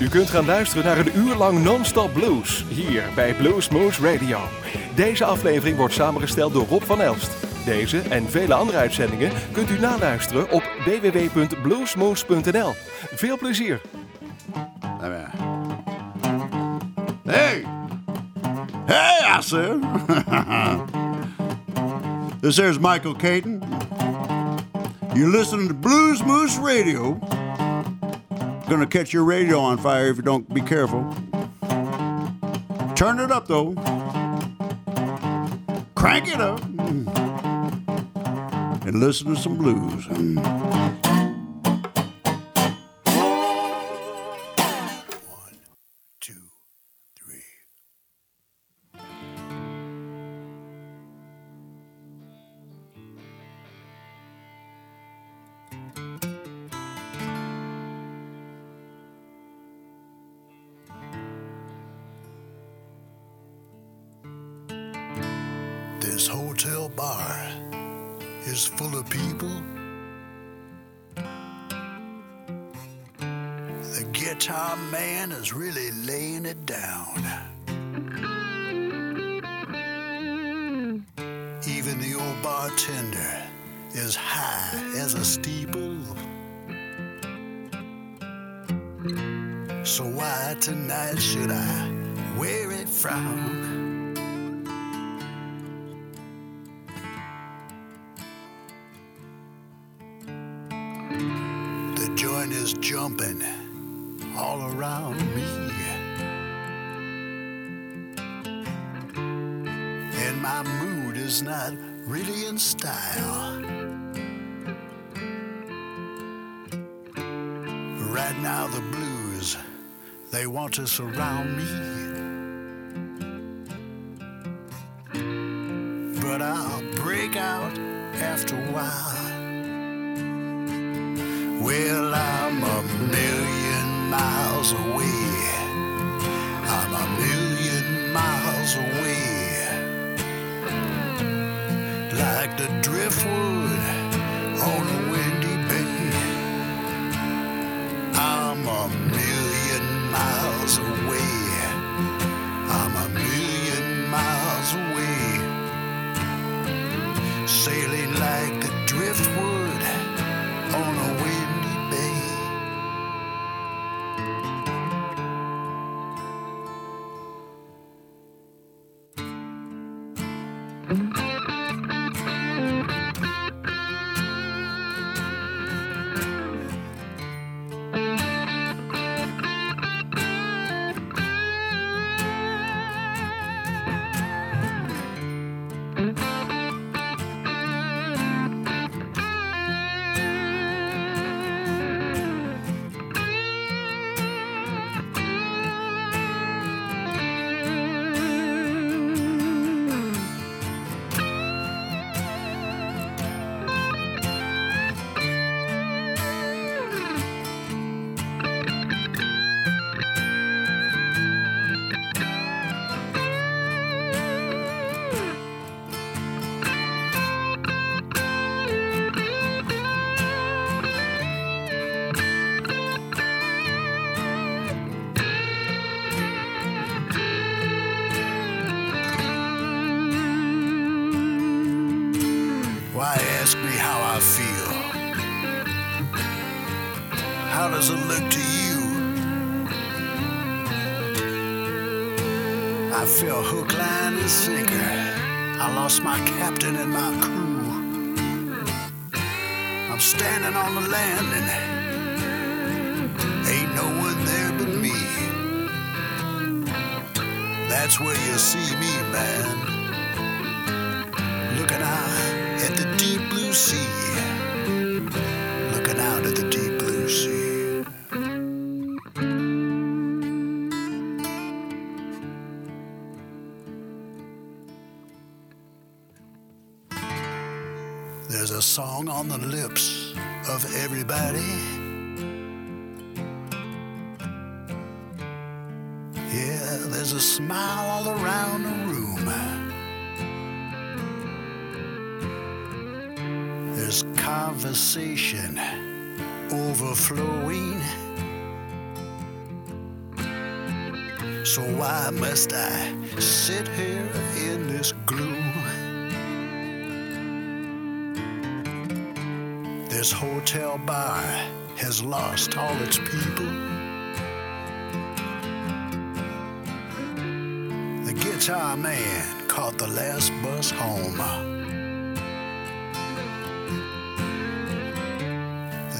U kunt gaan luisteren naar een uur lang non-stop blues hier bij Blues Moose Radio. Deze aflevering wordt samengesteld door Rob van Elst. Deze en vele andere uitzendingen kunt u naluisteren op www.bluesmoose.nl. Veel plezier! Hey! Hey, I this here's Michael Caton. You're listening to Blues Moose Radio. Gonna catch your radio on fire if you don't be careful. Turn it up though. Crank it up. Mm. And listen to some blues. Mm. My mood is not really in style. Right now, the blues, they want to surround me. But I'll break out after a while. Well, I'm a million miles away. I feel? How does it look to you? I feel hook, line, and sinker. I lost my captain and my crew. I'm standing on the landing. Ain't no one there but me. That's where you see me, man there's a smile all around the room. There's conversation overflowing. So why must I sit here in this gloom? This hotel bar has lost all its people. Guitar man caught the last bus home.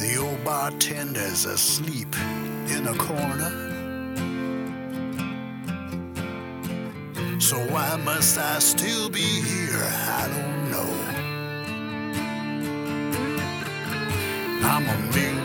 The old bartender's asleep in a corner. So why must I still be here? I don't know. I'm a million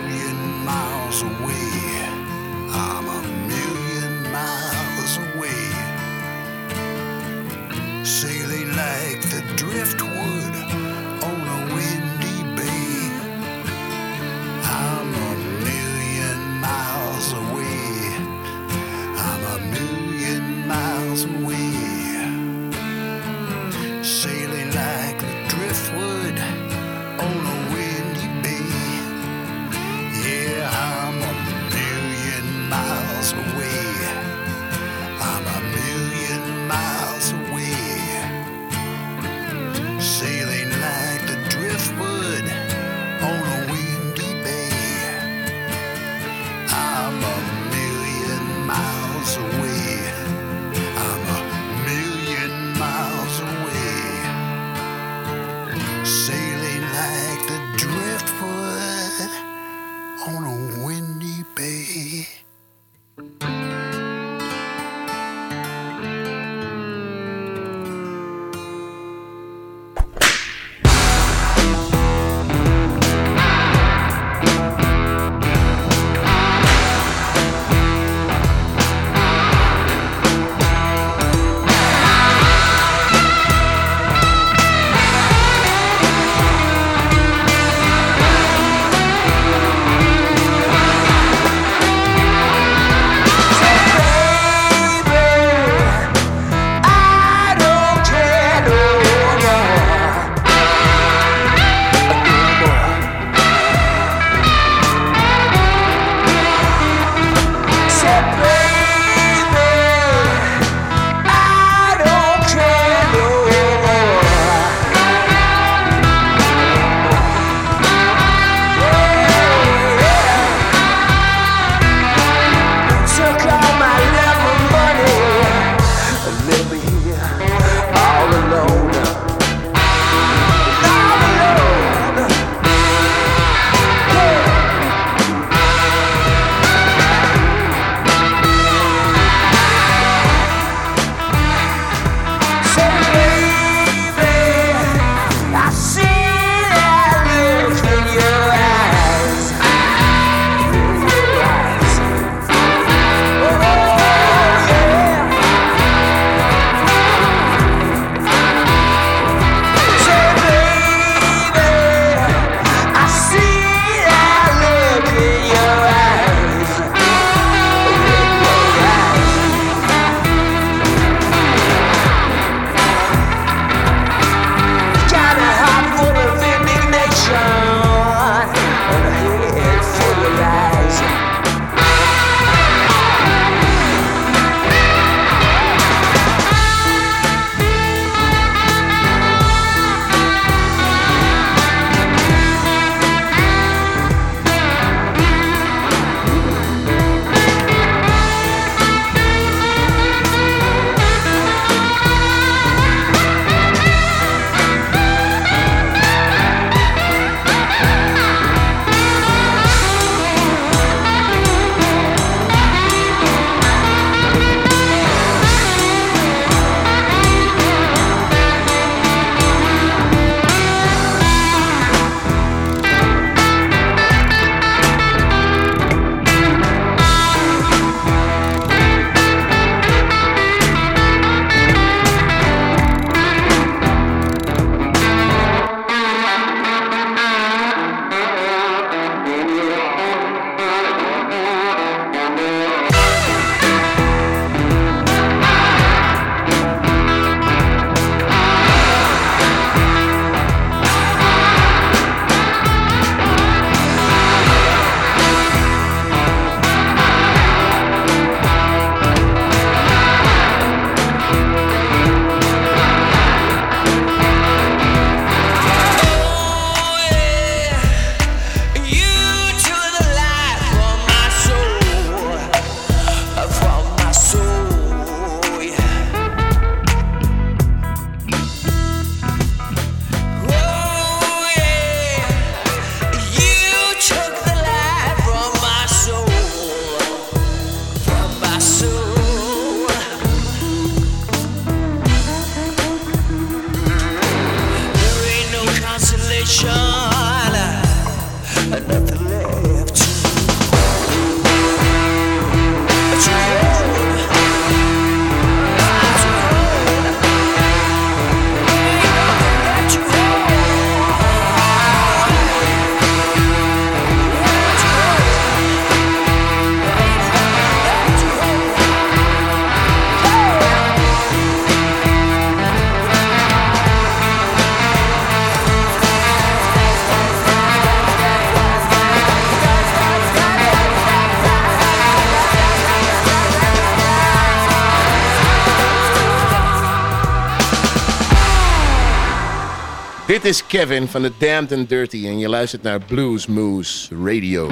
Dit is Kevin van de Damned and Dirty en je luistert naar Blues Moose Radio.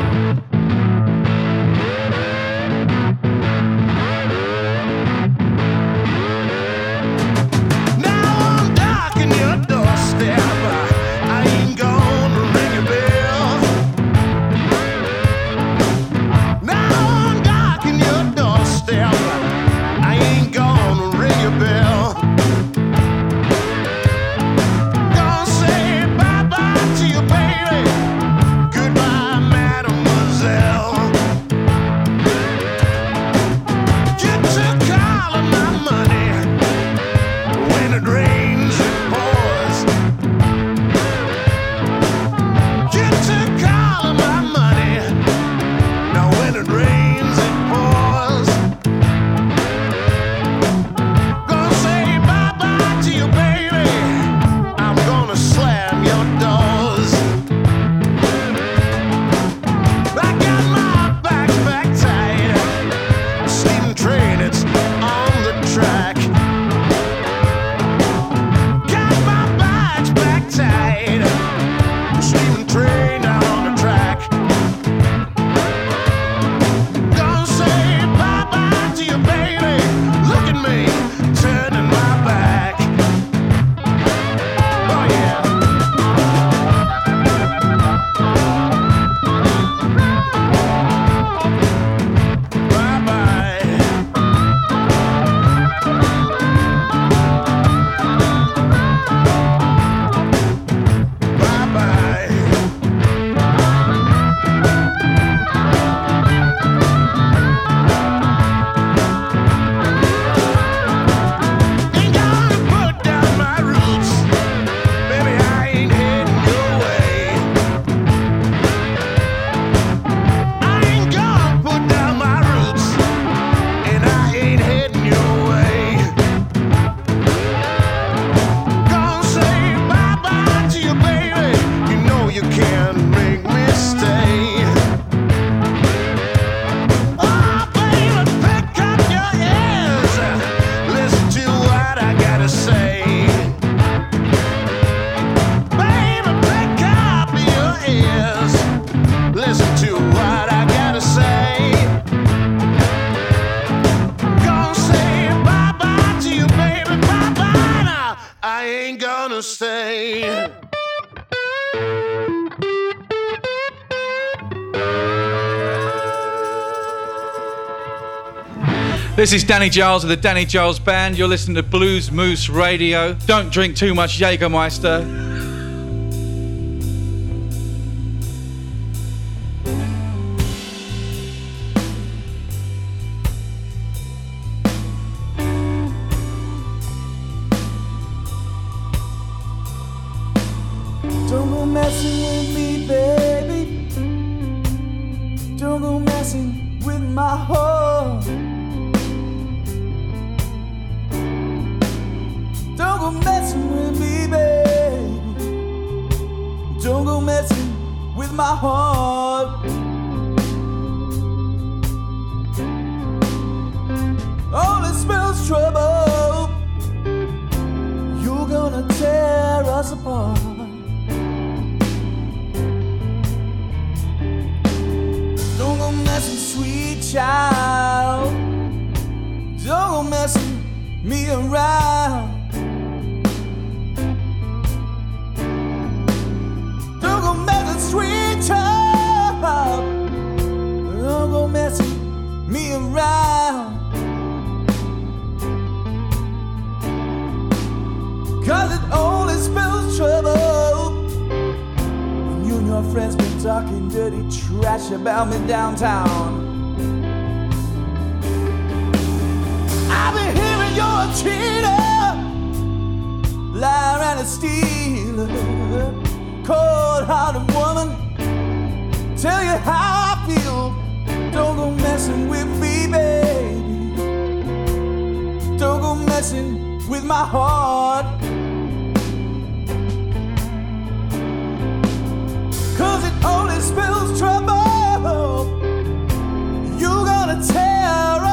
This is Danny Giles of the Danny Giles Band. You're listening to Blues Moose Radio. Don't drink too much Jägermeister. Don't go messing with my heart. go messing with me, babe. Don't go messing with my heart. All it smells trouble. You're gonna tear us apart. Don't go messing, sweet child. Don't go messing me around. friends been talking dirty trash about me downtown. I've been hearing you're a cheater, liar and a stealer, cold-hearted woman. Tell you how I feel. Don't go messing with me, baby. Don't go messing with my heart. tear up.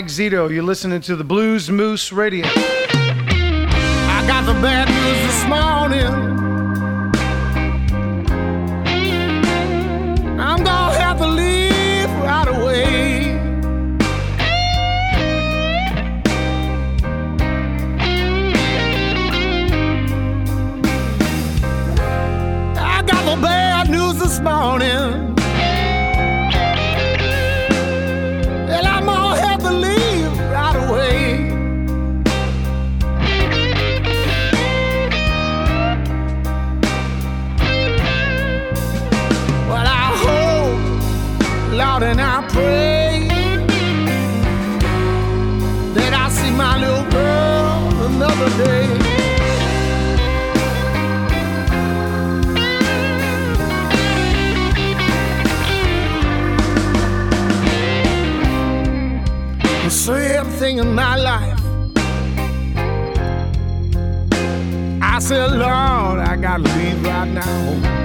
Mike Zito. You're listening to the Blues Moose Radio. I got the bad everything in my life. I said, Lord, I gotta leave right now.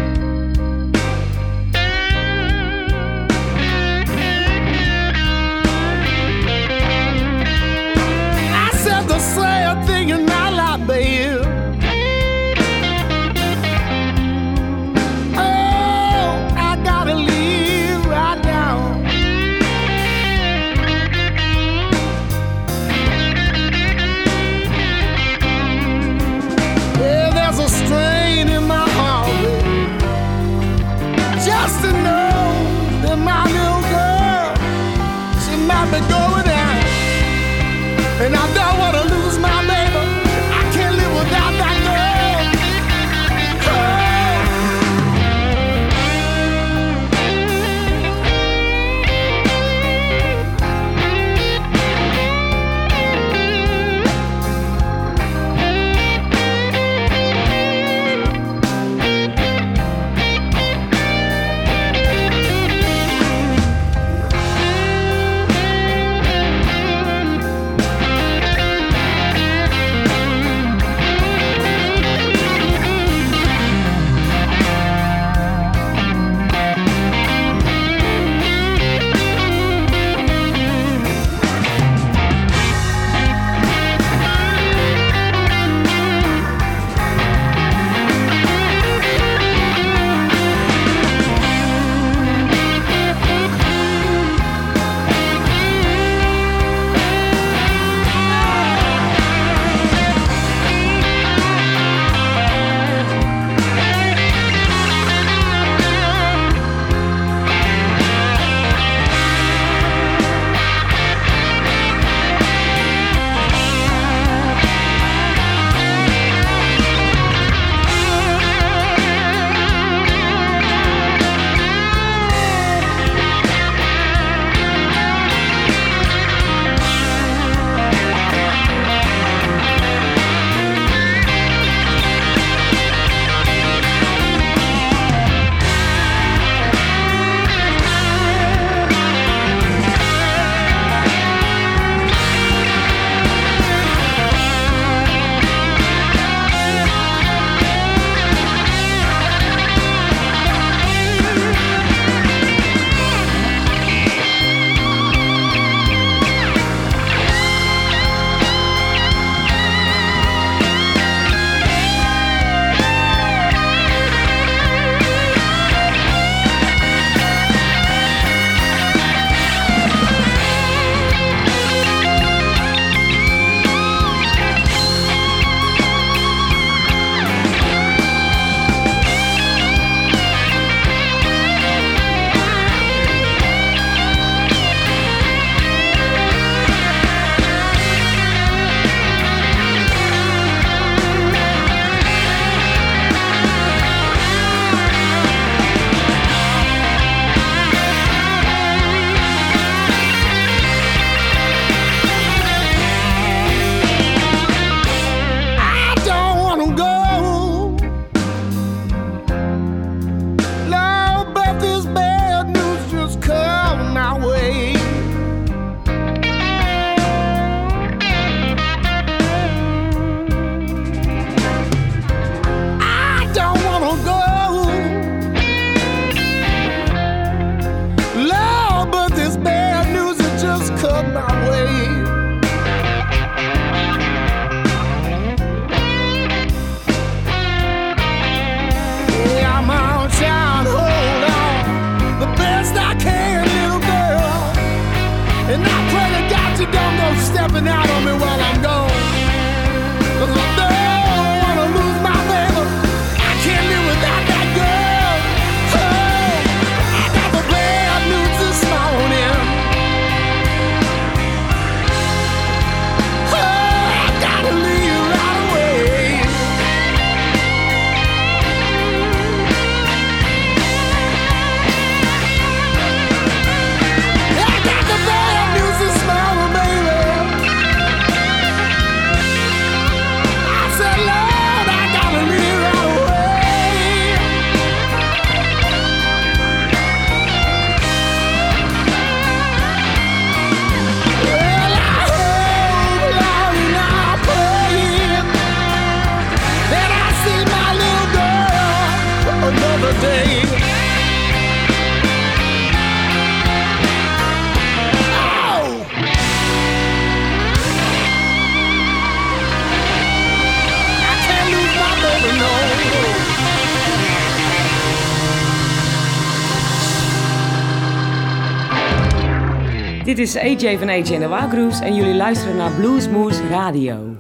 Dit is AJ van AJ en de Wagroes en jullie luisteren naar Bluesmoes Radio.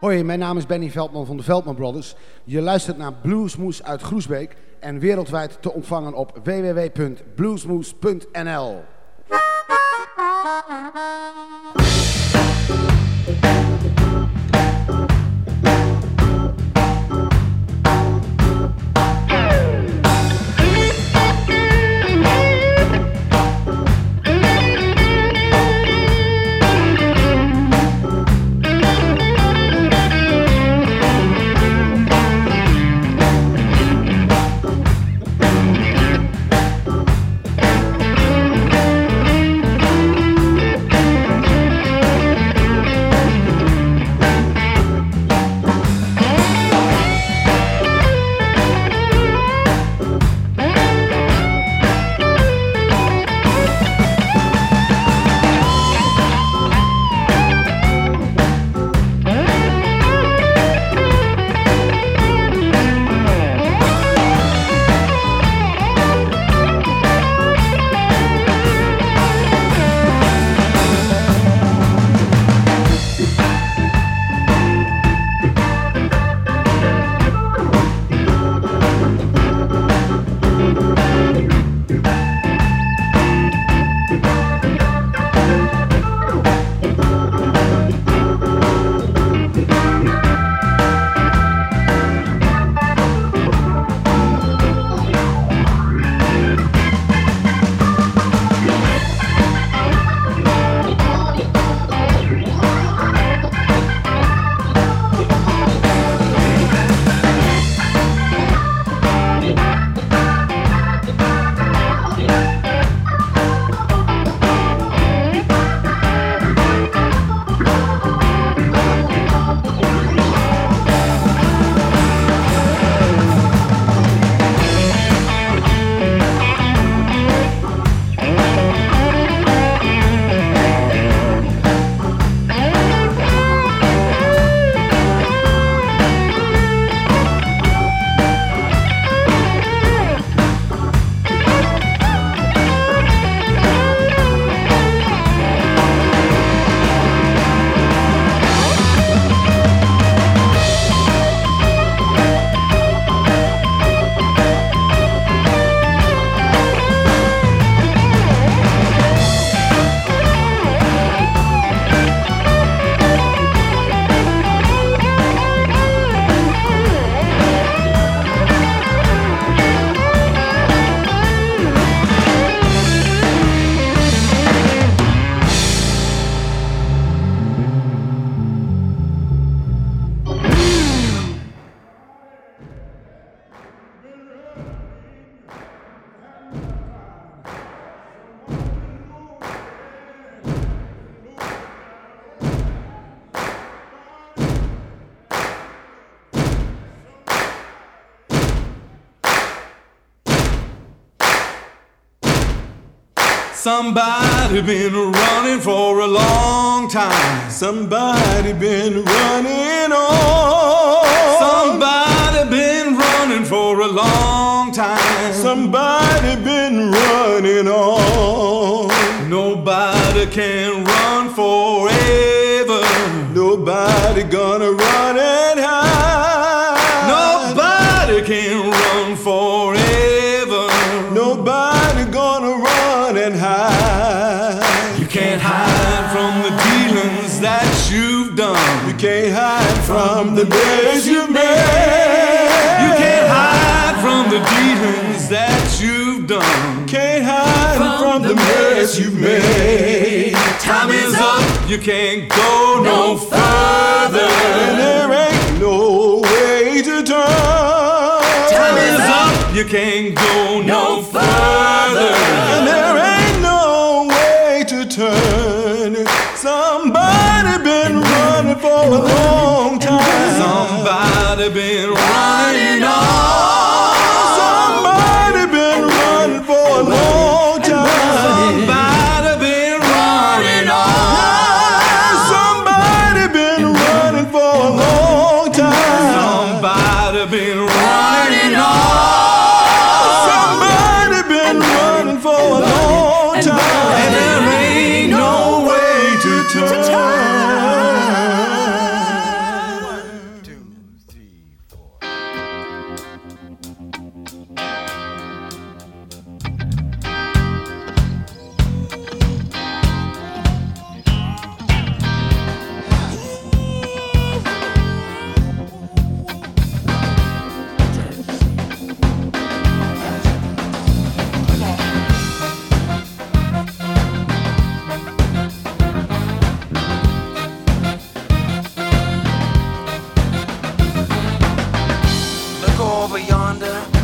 Mijn naam is Benny Veldman van de Veldman Brothers. Je luistert naar Bluesmoes uit Groesbeek en wereldwijd te ontvangen op www.bluesmoes.nl. Somebody been running for a long time. Somebody been running on. Somebody been running for a long time. Somebody been running on. Nobody can run forever. Nobody gonna run and hide. Time is up. You can't go no further. And there ain't no way to turn. Time is up. You can't go over yonder.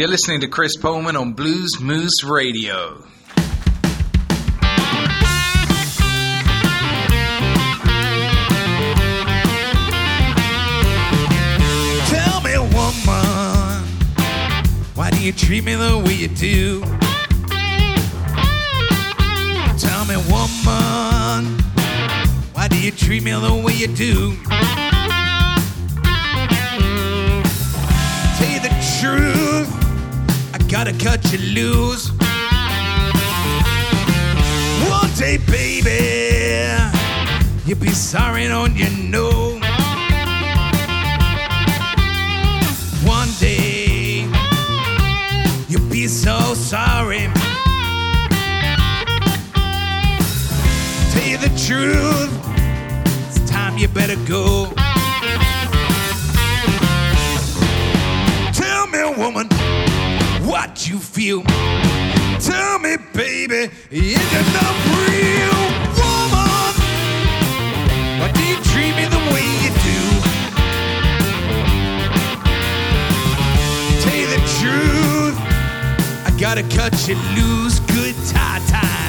You're listening to Kris Pohlmann on Blues Moose Radio. Tell me, woman, why do you treat me the way you do? Tell me, woman, why do you treat me the way you do? I gotta cut you loose. One day, baby, you'll be sorry, don't you know? One day, you'll be so sorry. Tell you the truth, it's time you better go. What you feel. Tell me, baby, is it not real? Woman, why do you treat me the way you do? Tell you the truth, I gotta cut you loose. Good tie time.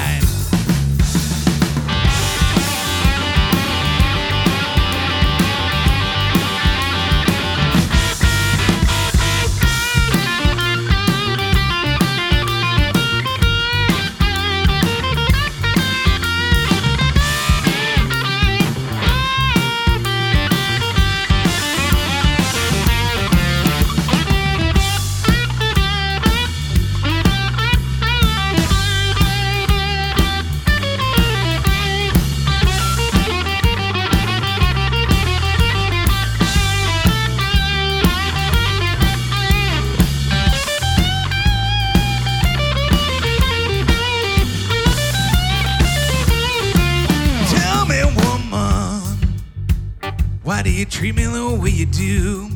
Treat me the way you do?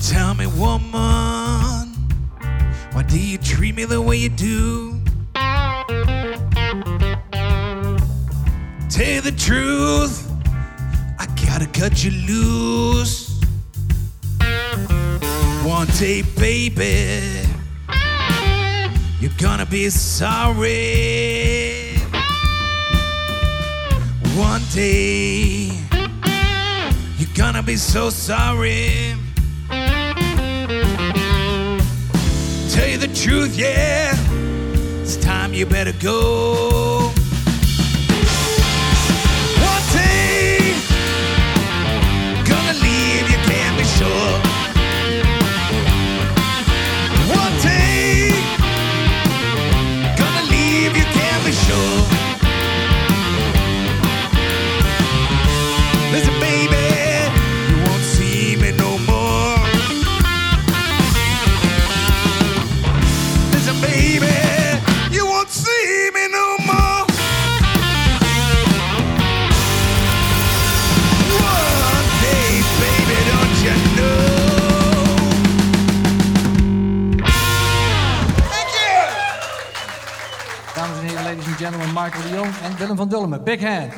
Tell me, woman, why do you treat me the way you do? Tell you the truth, I gotta cut you loose. One day, baby, you're gonna be sorry. One day, you're gonna be so sorry. Tell you the truth, yeah, it's time you better go. En Willem van Dullemen. Big hand.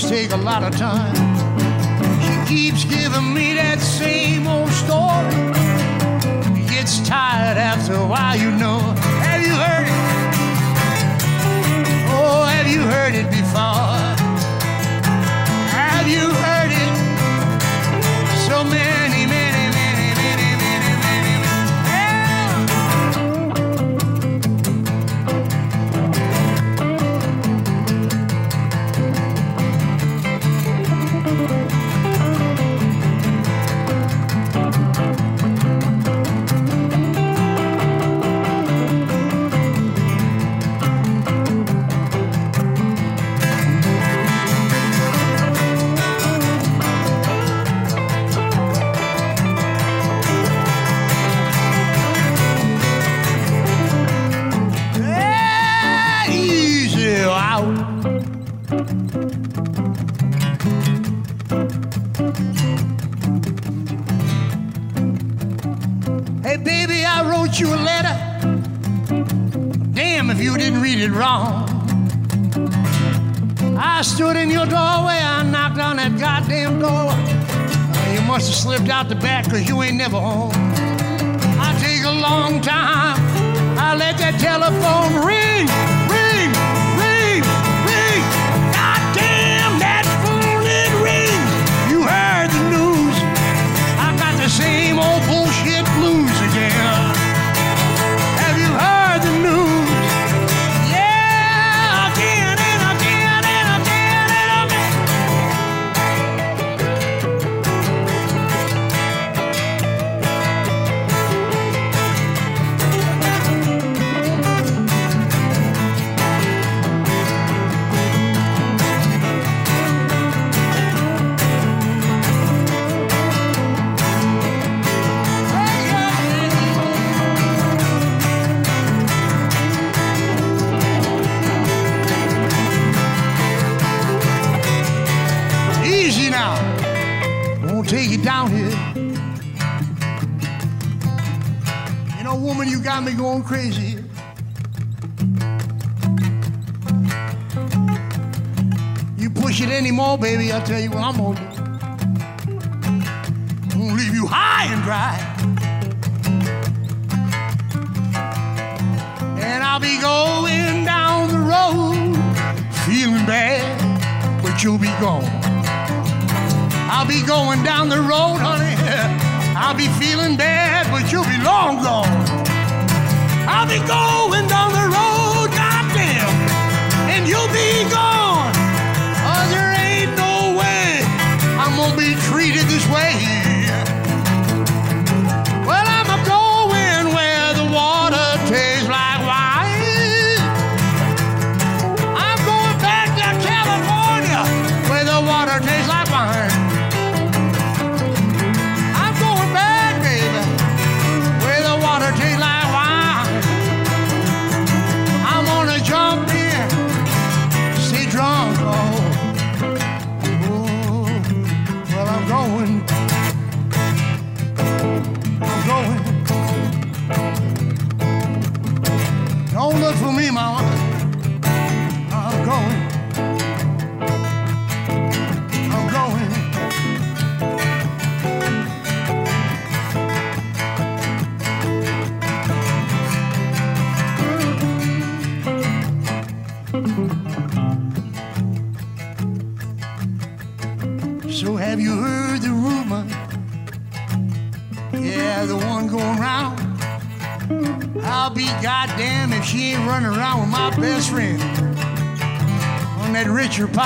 things take a lot of time. She keeps giving me that same old story. Gets tired after a while, you know. Have you heard it? Oh, have you heard it before? Have you heard it? So many. out the back cause you ain't never home. I take a long time. I let that telephone ring.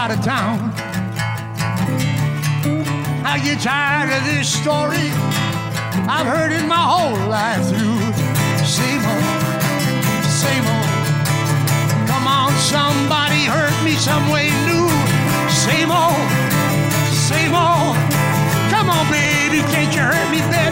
out of town. I get tired of this story. I've heard it my whole life through. Same old, same old. Come on, somebody hurt me some way new. Same old, same old. Come on, baby, can't you hurt me better?